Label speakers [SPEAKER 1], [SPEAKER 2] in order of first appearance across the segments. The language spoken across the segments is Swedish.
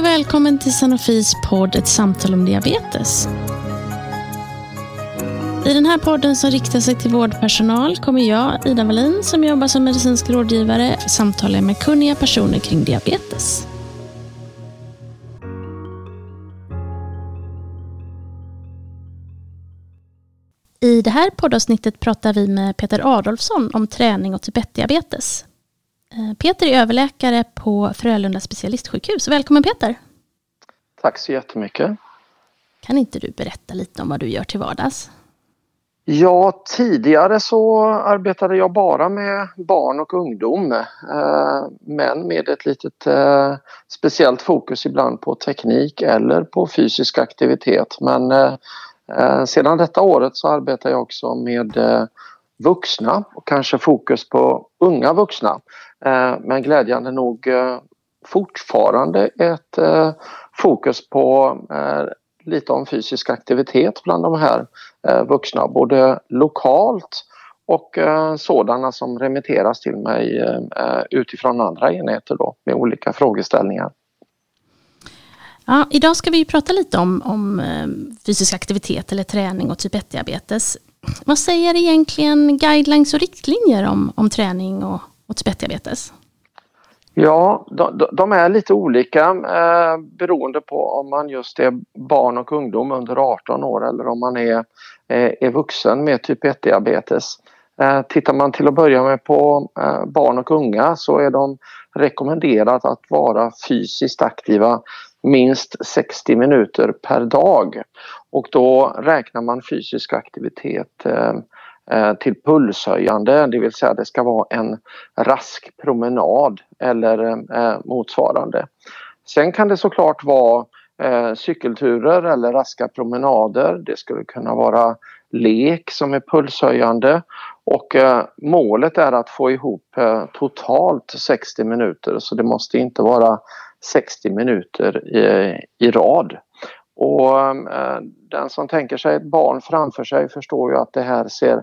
[SPEAKER 1] och välkommen till Sanofis podd Ett samtal om diabetes. I den här podden som riktar sig till vårdpersonal kommer jag, Ida Wallin, som jobbar som medicinsk rådgivare, samtala med kunniga personer kring diabetes. I det här poddavsnittet pratar vi med Peter Adolfsson om träning och typ 1-diabetes. Eh, Peter är överläkare på Frölunda specialistsjukhus. Välkommen Peter!
[SPEAKER 2] Tack så jättemycket!
[SPEAKER 1] Kan inte du berätta lite om vad du gör till vardags?
[SPEAKER 2] Ja, tidigare så arbetade jag bara med barn och ungdom eh, men med ett litet eh, speciellt fokus ibland på teknik eller på fysisk aktivitet. Men sedan detta året så arbetar jag också med vuxna och kanske fokus på unga vuxna. Eh, men glädjande nog eh, fortfarande ett eh, fokus på lite om fysisk aktivitet bland de här vuxna, både lokalt och sådana som remitteras till mig utifrån andra enheter då med olika frågeställningar.
[SPEAKER 1] Ja, idag ska vi prata lite om, om fysisk aktivitet eller träning och typ 1-diabetes. Vad säger egentligen guidelines och riktlinjer om, om träning och, och spetdiabetes?
[SPEAKER 2] Ja, de, de, är lite olika eh, beroende på om man just är barn och ungdom under 18 år eller om man är, eh, är vuxen med typ 1-diabetes. Eh, tittar man till att börja med på eh, barn och unga så är de rekommenderat att vara fysiskt aktiva minst 60 minuter per dag. Och då räknar man fysisk aktivitet eh, eh, till pulshöjande, det vill säga det ska vara en rask promenad eller eh, motsvarande. Sen kan det såklart vara cykelturer eller raska promenader. Det skulle kunna vara lek som är pulshöjande och målet är att få ihop totalt 60 minuter så det måste inte vara 60 minuter i, i rad. Och eh, den som tänker sig ett barn framför sig förstår ju att det här ser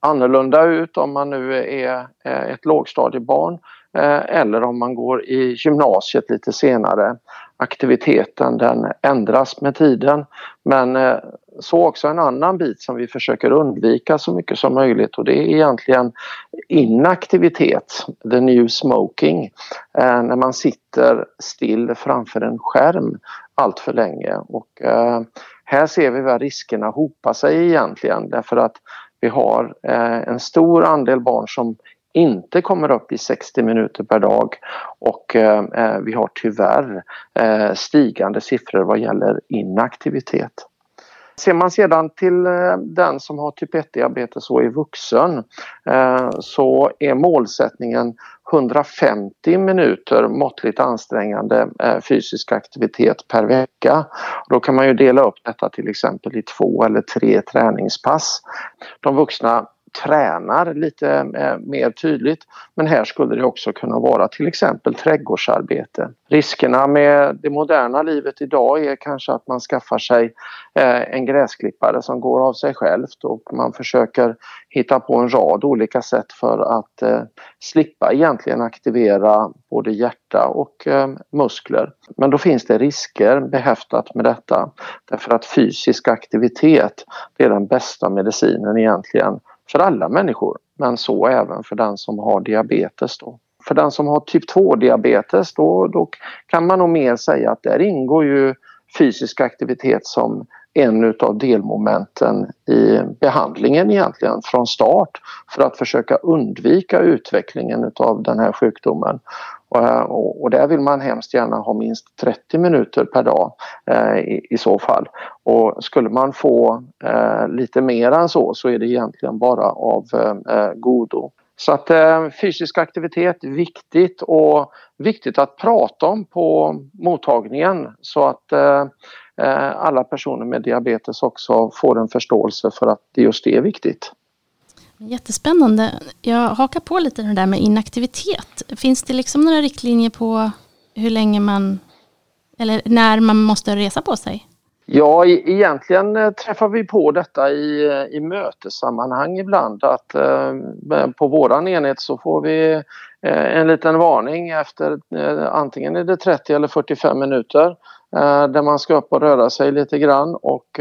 [SPEAKER 2] annorlunda ut om man nu är eh, ett lågstadiebarn eh, eller om man går i gymnasiet lite senare. Aktiviteten den ändras med tiden men eh, så också en annan bit som vi försöker undvika så mycket som möjligt och det är egentligen inaktivitet, the new smoking. Eh, när man sitter still framför en skärm allt för länge och eh, här ser vi vad riskerna hopar sig egentligen därför att vi har eh, en stor andel barn som inte kommer upp i 60 minuter per dag och eh, eh, vi har tyvärr eh, stigande siffror vad gäller inaktivitet. Ser man sedan till eh, den som har typ 1-diabetes och är vuxen eh, så är målsättningen 150 minuter måttligt ansträngande eh, fysisk aktivitet per vecka. Då kan man ju dela upp detta till exempel i två eller tre träningspass. De vuxna tränar lite eh, mer tydligt. Men här skulle det också kunna vara till exempel trädgårdsarbete. Riskerna med det moderna livet idag är kanske att man skaffar sig eh, en gräsklippare som går av sig självt och man försöker hitta på en rad olika sätt för att eh, slippa egentligen aktivera både hjärta och muskler. Men då finns det risker behäftat med detta därför att fysisk aktivitet det är den bästa medicinen egentligen för alla människor men så även för den som har diabetes. Då. För den som har typ 2-diabetes då, då kan man nog mer säga att där ingår ju fysisk aktivitet som en utav delmomenten i behandlingen egentligen från start för att försöka undvika utvecklingen utav den här sjukdomen. Eh, och, och där vill man hemskt gärna ha minst 30 minuter per dag eh, i, i, så fall. Och skulle man få eh, lite mer än så så är det egentligen bara av eh, eh godo. Så att eh, fysisk aktivitet är viktigt och viktigt att prata om på mottagningen så att eh, eh alla personer med diabetes också får en förståelse för att just det är viktigt.
[SPEAKER 1] Jättespännande. Jag hakar på lite det där med inaktivitet. Finns det liksom några riktlinjer på hur länge man, eller när man måste resa på sig?
[SPEAKER 2] Ja, e- egentligen eh, träffar vi på detta i, eh, i mötessammanhang ibland att eh, eh, på våran enhet så får vi eh, en liten varning efter eh, antingen är det 30 eller 45 minuter eh, där man ska upp och röra sig lite grann och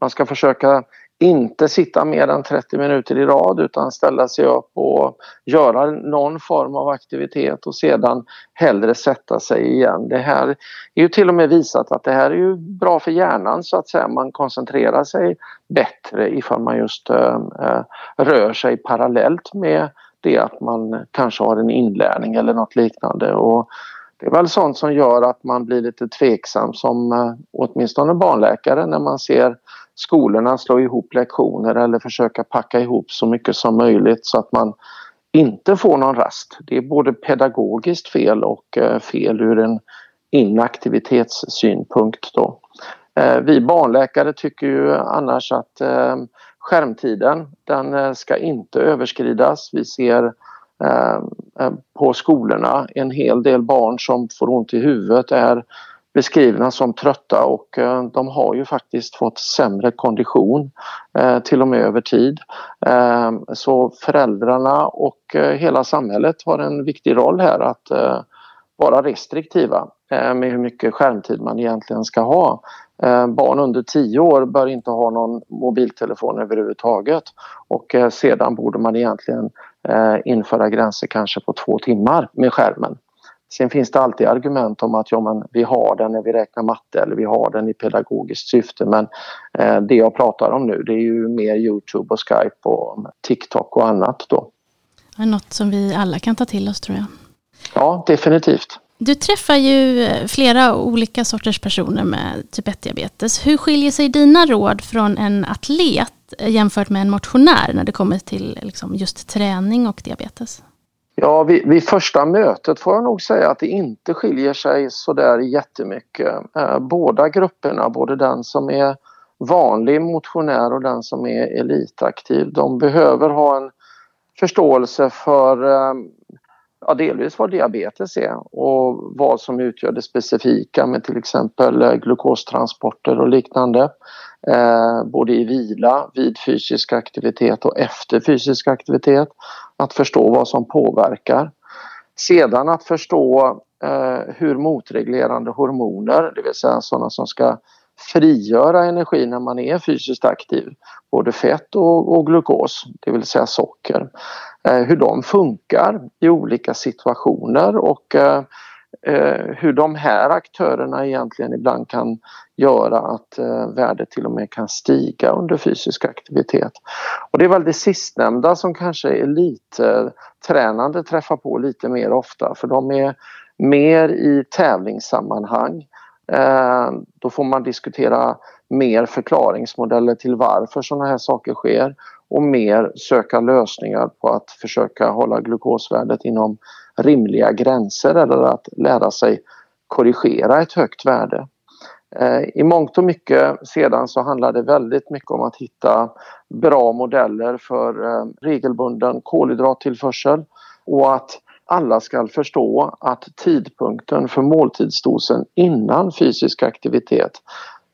[SPEAKER 2] man ska försöka inte sitta mer än 30 minuter i rad utan ställa sig upp och göra någon form av aktivitet och sedan hellre sätta sig igen. Det här är ju till och med visat att det här är ju bra för hjärnan så att säga. Man koncentrerar sig bättre ifall man just äh, rör sig parallellt med det att man kanske har en inlärning eller något liknande. Och det är väl sånt som gör att man blir lite tveksam som äh, åtminstone barnläkare när man ser skolorna slå ihop lektioner eller försöka packa ihop så mycket som möjligt så att man inte får någon rast. Det är både pedagogiskt fel och eh, fel ur en inaktivitetssynpunkt. Då. Eh, vi barnläkare tycker ju annars att eh, skärmtiden den ska inte överskridas. Vi ser på skolorna en hel del barn som får ont i huvudet är beskrivna som trötta och eh, de har ju faktiskt fått sämre kondition eh, till och med över tid. Ehm, så föräldrarna och eh, hela samhället har en viktig roll här att vara restriktiva med hur mycket skärmtid man egentligen ska ha. Ehm, barn under 10 år bör inte ha någon mobiltelefon överhuvudtaget och sedan borde man egentligen införa gränser kanske på två timmar med skärmen. Sen finns det alltid argument om att ja, men vi har den när vi räknar matte eller vi har den i pedagogiskt syfte men eh, det jag pratar om nu det är ju mer Youtube och Skype och TikTok och annat då.
[SPEAKER 1] Det är något som vi alla kan ta till oss tror jag.
[SPEAKER 2] Ja, definitivt.
[SPEAKER 1] Du träffar ju flera olika sorters personer med typ 1-diabetes. Hur skiljer sig dina råd från en atlet jämfört med en motionär när det kommer till liksom just träning och diabetes?
[SPEAKER 2] Ja, vid, vid, första mötet får jag nog säga att det inte skiljer sig så där jättemycket. Eh, båda grupperna, både den som är vanlig motionär och den som är elitaktiv, de behöver ha en förståelse för eh, ja, delvis vad diabetes är och vad som utgör det specifika med till exempel eh, glukostransporter och liknande. Eh, både i vila, vid fysisk aktivitet och efter fysisk aktivitet. Att förstå vad som påverkar. Sedan att förstå eh, hur motreglerande hormoner, det vill säga sådana som ska frigöra energi när man är fysiskt aktiv, både fett och, och glukos, det vill säga socker, eh, hur de funkar i olika situationer och eh, eh hur de här aktörerna egentligen ibland kan göra att eh, värdet till och med kan stiga under fysisk aktivitet. Och det är väl det sistnämnda som kanske elittränande träffar på lite mer ofta för de är mer i tävlingssammanhang. Eh, då får man diskutera mer förklaringsmodeller till varför sådana här saker sker och mer söka lösningar på att försöka hålla glukosvärdet inom rimliga gränser eller att lära sig korrigera ett högt värde. Eh, I mångt och mycket sedan så handlar det väldigt mycket om att hitta bra modeller för eh, regelbunden kolhydrattillförsel och att alla ska förstå att tidpunkten för måltidsdosen innan fysisk aktivitet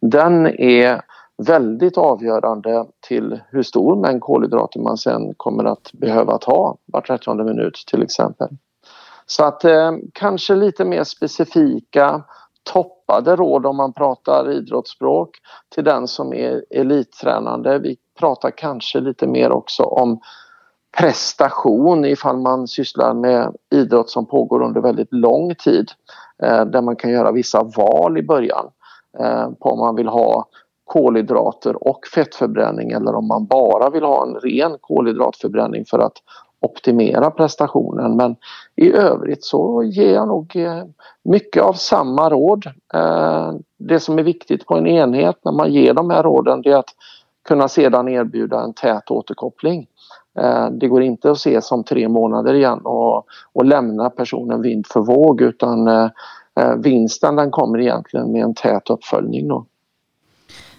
[SPEAKER 2] den är väldigt avgörande till hur stor mängd kolhydrater man sen kommer att behöva ta var 30 minut till exempel. Så att eh, kanske lite mer specifika toppade råd om man pratar idrottsspråk till den som är elittränande. Vi pratar kanske lite mer också om prestation ifall man sysslar med idrott som pågår under väldigt lång tid eh, där man kan göra vissa val i början eh, på om man vill ha kolhydrater och fettförbränning eller om man bara vill ha en ren kolhydratförbränning för att optimera prestationen men i övrigt så ger jag nog eh, mycket av samma råd. Eh, det som är viktigt på en enhet när man ger de här råden det är att kunna sedan erbjuda en tät återkoppling. Eh, det går inte att se som tre månader igen och, och lämna personen vind för våg utan vinsten den kommer egentligen med en tät uppföljning. Då.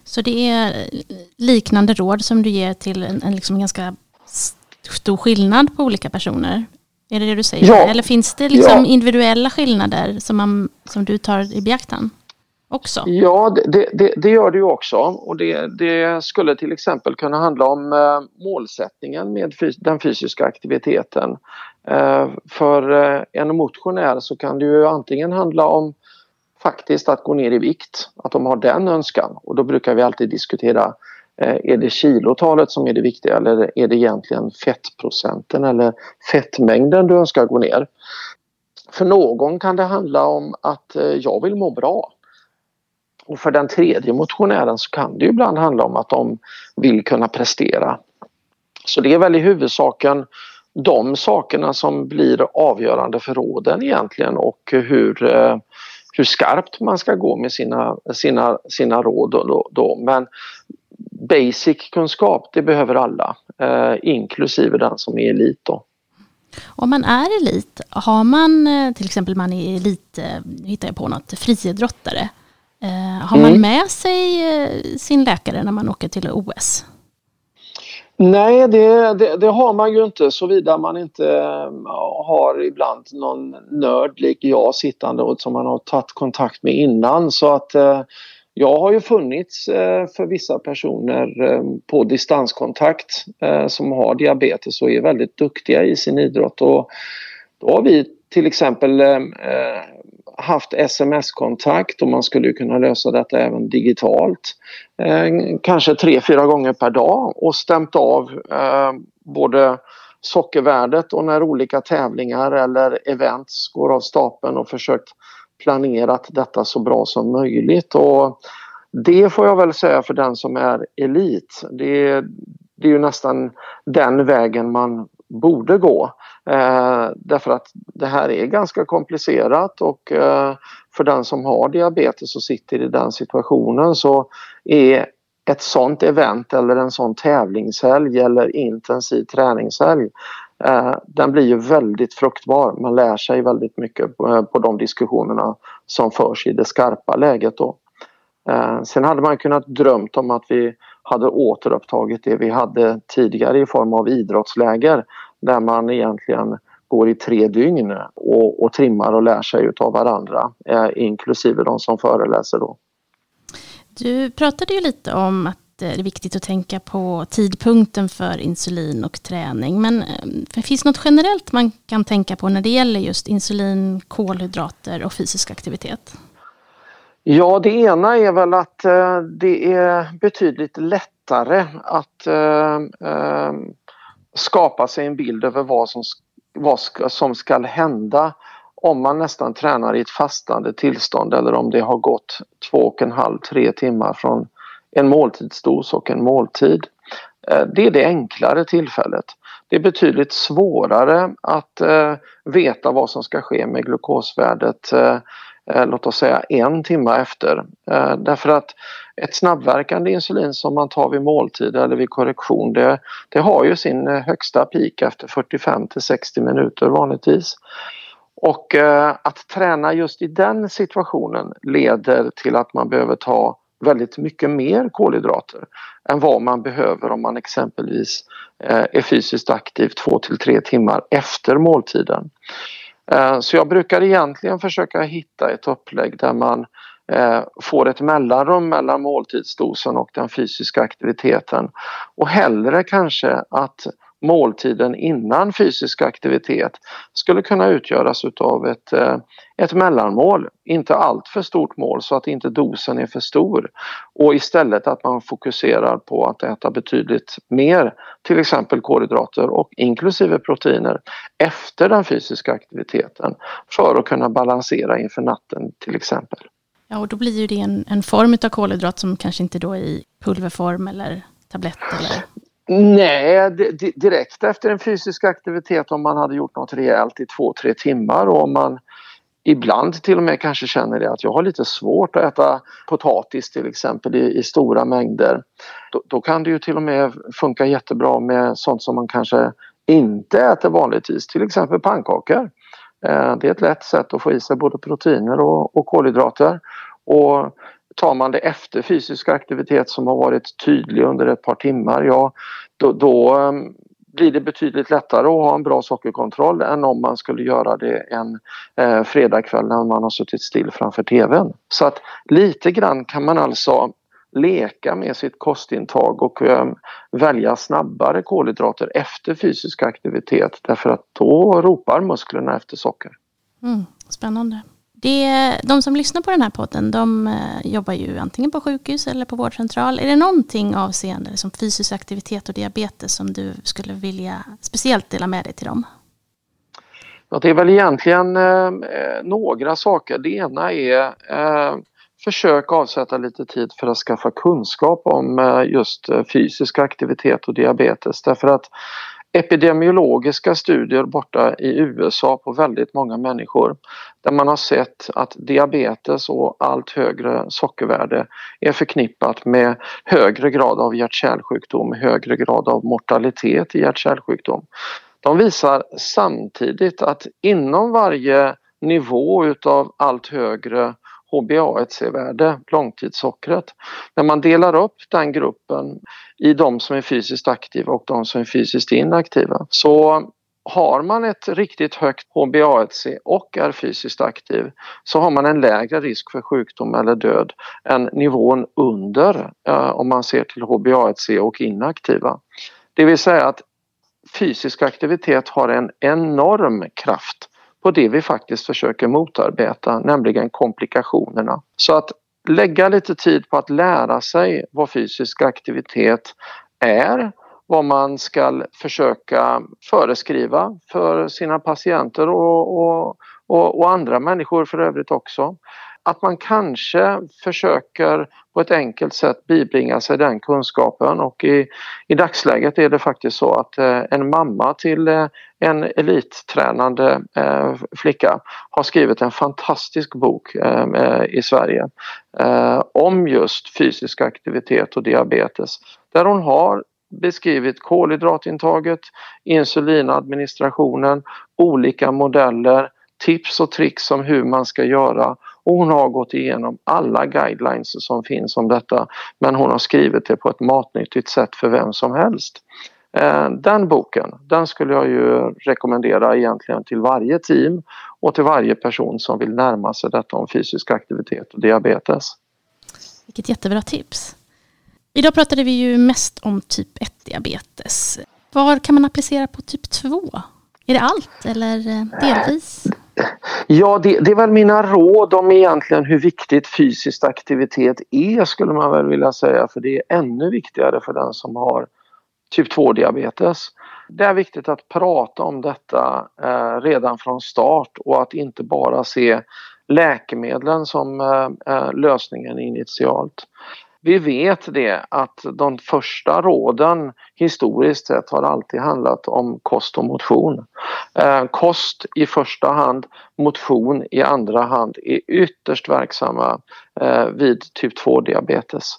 [SPEAKER 1] Så det är liknande råd som du ger till en, en liksom ganska stor skillnad på olika personer? Är det det du säger? Ja. Eller finns det liksom ja. individuella skillnader som, man, som du tar i beaktan? också?
[SPEAKER 2] Ja, det, det, det gör det ju också och det, det, skulle till exempel kunna handla om eh, målsättningen med fys den fysiska aktiviteten. Eh, för eh, en motionär så kan det ju antingen handla om faktiskt att gå ner i vikt, att de har den önskan och då brukar vi alltid diskutera Eh, är det kilotalet som är det viktiga eller är det egentligen fettprocenten eller fettmängden du önskar gå ner? För någon kan det handla om att eh, jag vill må bra. Och för den tredje motionären så kan det ibland handla om att de vill kunna prestera. Så det är väl i huvudsaken de sakerna som blir avgörande för råden egentligen och hur, eh, hur skarpt man ska gå med sina, sina, sina råd. Då, då. Men basic kunskap det behöver alla, eh, inklusive den som är elit. Då.
[SPEAKER 1] Om man är elit, har man eh, till exempel man är elit, eh, nu hittar jag på något, friidrottare. Eh, har mm. man med sig sin läkare när man åker till OS?
[SPEAKER 2] Nej, det, det, det, har man ju inte såvida man inte har ibland någon nörd lik jag sittande och som man har tagit kontakt med innan. Så att jag har ju funnits eh, för vissa personer eh, på distanskontakt eh, som har diabetes och är väldigt duktiga i sin idrott. Och då har vi till exempel haft sms-kontakt och man skulle kunna lösa detta även digitalt. Kanske tre, fyra gånger per dag och stämt av både sockervärdet och när olika tävlingar eller events går av stapeln och försökt planerat detta så bra som möjligt. Och det får jag väl säga för den som är elit. Det, det är ju nästan den vägen man borde gå. Eh, därför att det här är ganska komplicerat och eh, för den som har diabetes och sitter i den situationen så är ett sånt event eller en sån tävlingshelg eller intensiv träningshelg Eh, Eh, den blir ju väldigt fruktbar. Man lär sig väldigt mycket på, på de diskussionerna som förs i det skarpa läget då. Eh, sen hade man kunnat drömt om att vi hade återupptagit det vi hade tidigare i form av idrottsläger där man egentligen går i tre dygn och, och trimmar och lär sig utav varandra eh, inklusive de som föreläser då.
[SPEAKER 1] Du pratade ju lite om att Eh, det är viktigt att tänka på tidpunkten för insulin och träning. Men det finns det något generellt man kan tänka på när det gäller just insulin, kolhydrater och fysisk aktivitet?
[SPEAKER 2] Ja, det ena är väl att eh, det är betydligt lättare att skapa sig en bild över vad som, vad som ska hända om man nästan tränar i ett fastande tillstånd eller om det har gått två och en halv, tre timmar från en måltidsdos och en måltid. Eh, det är det enklare tillfället. Det är betydligt svårare att eh, veta vad som ska ske med glukosvärdet eh, låt oss säga en timme efter. Därför att ett snabbverkande insulin som man tar vid måltid eller vid korrektion det, det har ju sin högsta peak efter 45 till 60 minuter vanligtvis. Och att träna just i den situationen leder till att man behöver ta väldigt mycket mer kolhydrater än vad man behöver om man exempelvis eh, är fysiskt aktiv två till tre timmar efter måltiden. Eh, så jag brukar egentligen försöka hitta ett upplägg där man eh, får ett mellanrum mellan måltidsdosen och den fysiska aktiviteten och hellre kanske att måltiden innan fysisk aktivitet skulle kunna utgöras utav ett, eh, ett mellanmål, inte allt för stort mål så att inte dosen är för stor och istället att man fokuserar på att äta betydligt mer till exempel kolhydrater och inklusive proteiner efter den fysiska aktiviteten för att kunna balansera inför natten till exempel.
[SPEAKER 1] Ja, och då blir ju det en, en form av kolhydrat som kanske inte då är i pulverform eller tablett eller?
[SPEAKER 2] Nej, direkt efter en fysisk aktivitet om man hade gjort något rejält i två, tre timmar och om man ibland till och med kanske känner det att jag har lite svårt att äta potatis till exempel i, i stora mängder. Då, då, kan det ju till och med funka jättebra med sånt som man kanske inte äter vanligtvis, till exempel pannkakor. Eh, det är ett lätt sätt att få i sig både proteiner och, och kolhydrater. Och tar man det efter fysisk aktivitet som har varit tydlig under ett par timmar, ja då, då, ehm, blir det betydligt lättare att ha en bra sockerkontroll än om man skulle göra det en eh, fredagkväll när man har suttit still framför tvn. Så att lite grann kan man alltså leka med sitt kostintag och eh, välja snabbare kolhydrater efter fysisk aktivitet därför att då ropar musklerna efter socker.
[SPEAKER 1] Mm, spännande. Det, de som lyssnar på den här podden, de eh, jobbar ju antingen på sjukhus eller på vårdcentral. Är det någonting avseende som fysisk aktivitet och diabetes som du skulle vilja speciellt dela med dig till dem?
[SPEAKER 2] Ja, det är väl egentligen eh, några saker. Det ena är eh, försök avsätta lite tid för att skaffa kunskap om eh, just eh, fysisk aktivitet och diabetes därför att epidemiologiska studier borta i USA på väldigt många människor där man har sett att diabetes och allt högre sockervärde är förknippat med högre grad av hjärt-kärlsjukdom, högre grad av mortalitet i hjärt-kärlsjukdom. De visar samtidigt att inom varje nivå utav allt högre HbA1c-värde, långtidssockret. När man delar upp den gruppen i de som är fysiskt aktiva och de som är fysiskt inaktiva så har man ett riktigt högt HbA1c och är fysiskt aktiv så har man en lägre risk för sjukdom eller död än nivån under eh, om man ser till HbA1c och inaktiva. Det vill säga att fysisk aktivitet har en enorm kraft på det vi faktiskt försöker motarbeta, nämligen komplikationerna. Så att lägga lite tid på att lära sig vad fysisk aktivitet är, vad man ska försöka föreskriva för sina patienter och, och, och, och andra människor för övrigt också att man kanske försöker på ett enkelt sätt bibringa sig den kunskapen. Och i, i dagsläget är det faktiskt så att eh, en mamma till eh, en elittränande eh, flicka har skrivit en fantastisk bok eh, eh i Sverige eh, om just fysisk aktivitet och diabetes. Där hon har beskrivit kolhydratintaget, insulinadministrationen, olika modeller, tips och tricks om hur man ska göra hon har gått igenom alla guidelines som finns om detta men hon har skrivit det på ett matnyttigt sätt för vem som helst. Eh, den boken, den skulle jag ju rekommendera egentligen till varje team och till varje person som vill närma sig detta om fysisk aktivitet och diabetes.
[SPEAKER 1] Vilket jättebra tips. Idag pratade vi ju mest om typ 1-diabetes. Var kan man applicera på typ 2? Är det allt eller eh, delvis?
[SPEAKER 2] Ja, det, det, är väl mina råd om egentligen hur viktigt fysisk aktivitet är skulle man väl vilja säga för det är ännu viktigare för den som har typ 2-diabetes. Det är viktigt att prata om detta eh, redan från start och att inte bara se läkemedlen som eh, eh lösningen initialt. Vi vet det att de första råden historiskt sett har alltid handlat om kost och motion. Eh, kost i första hand, motion i andra hand är ytterst verksamma eh, vid typ 2 diabetes.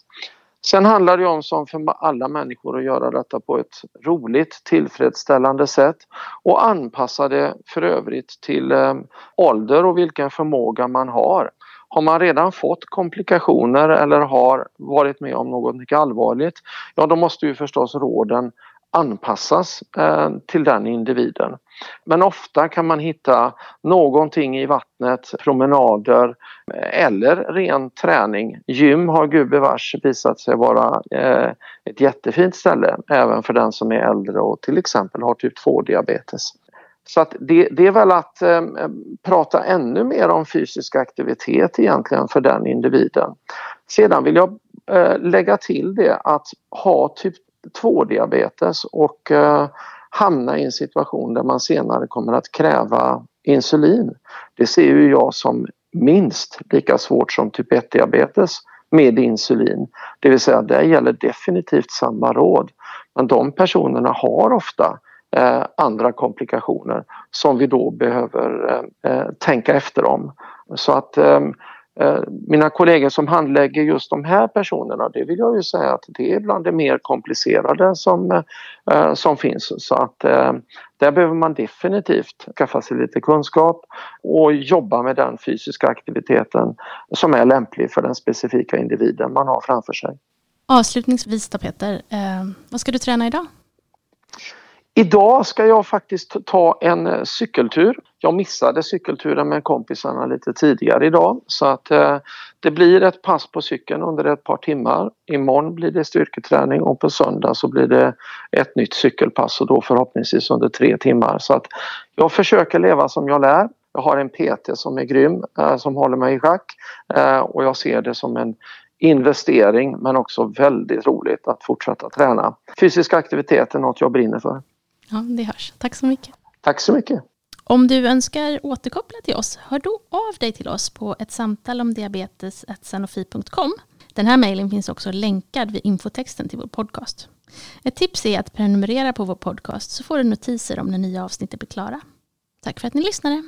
[SPEAKER 2] Sen handlar det om som för alla människor att göra detta på ett roligt, tillfredsställande sätt och anpassa det för övrigt till eh, ålder och vilken förmåga man har. Har man redan fått komplikationer eller har varit med om något mycket allvarligt, ja då måste ju förstås råden anpassas eh, till den individen. Men ofta kan man hitta någonting i vattnet, promenader eh, eller ren träning. Gym har gubevars visat sig vara eh, ett jättefint ställe även för den som är äldre och till exempel har typ 2 diabetes. Så att det, det är väl att eh, prata ännu mer om fysisk aktivitet egentligen för den individen. Sedan vill jag eh, lägga till det att ha typ 2 diabetes och eh, hamna i en situation där man senare kommer att kräva insulin. Det ser ju jag som minst lika svårt som typ 1 diabetes med insulin. Det vill säga där gäller definitivt samma råd. Men de personerna har ofta eh, andra komplikationer som vi då behöver eh, eh tänka efter om. Så att eh, eh, mina kollegor som handlägger just de här personerna, det vill jag ju säga att det är bland det mer komplicerade som, eh, eh som finns. Så att där behöver man definitivt skaffa sig lite kunskap och jobba med den fysiska aktiviteten som är lämplig för den specifika individen man har framför sig.
[SPEAKER 1] Avslutningsvis då Peter, vad ska du träna idag?
[SPEAKER 2] Idag ska jag faktiskt ta en eh, cykeltur. Jag missade cykelturen med kompisarna lite tidigare idag så att eh, det blir ett pass på cykeln under ett par timmar. Imorgon blir det styrketräning och på söndag så blir det ett nytt cykelpass och då förhoppningsvis under tre timmar. Så att jag försöker leva som jag lär. Jag har en PT som är grym, eh, som håller mig i schack eh, och jag ser det som en investering men också väldigt roligt att fortsätta träna. Fysisk aktivitet är något jag brinner för.
[SPEAKER 1] Ja, det hörs. Tack så mycket.
[SPEAKER 2] Tack så mycket.
[SPEAKER 1] Om du önskar återkoppla till oss, hör då av dig till oss på ett samtal om diabetes.sanofi.com. Den här mejlen finns också länkad vid infotexten till vår podcast. Ett tips är att prenumerera på vår podcast så får du notiser om när nya avsnitt blir klara. Tack för att ni lyssnade.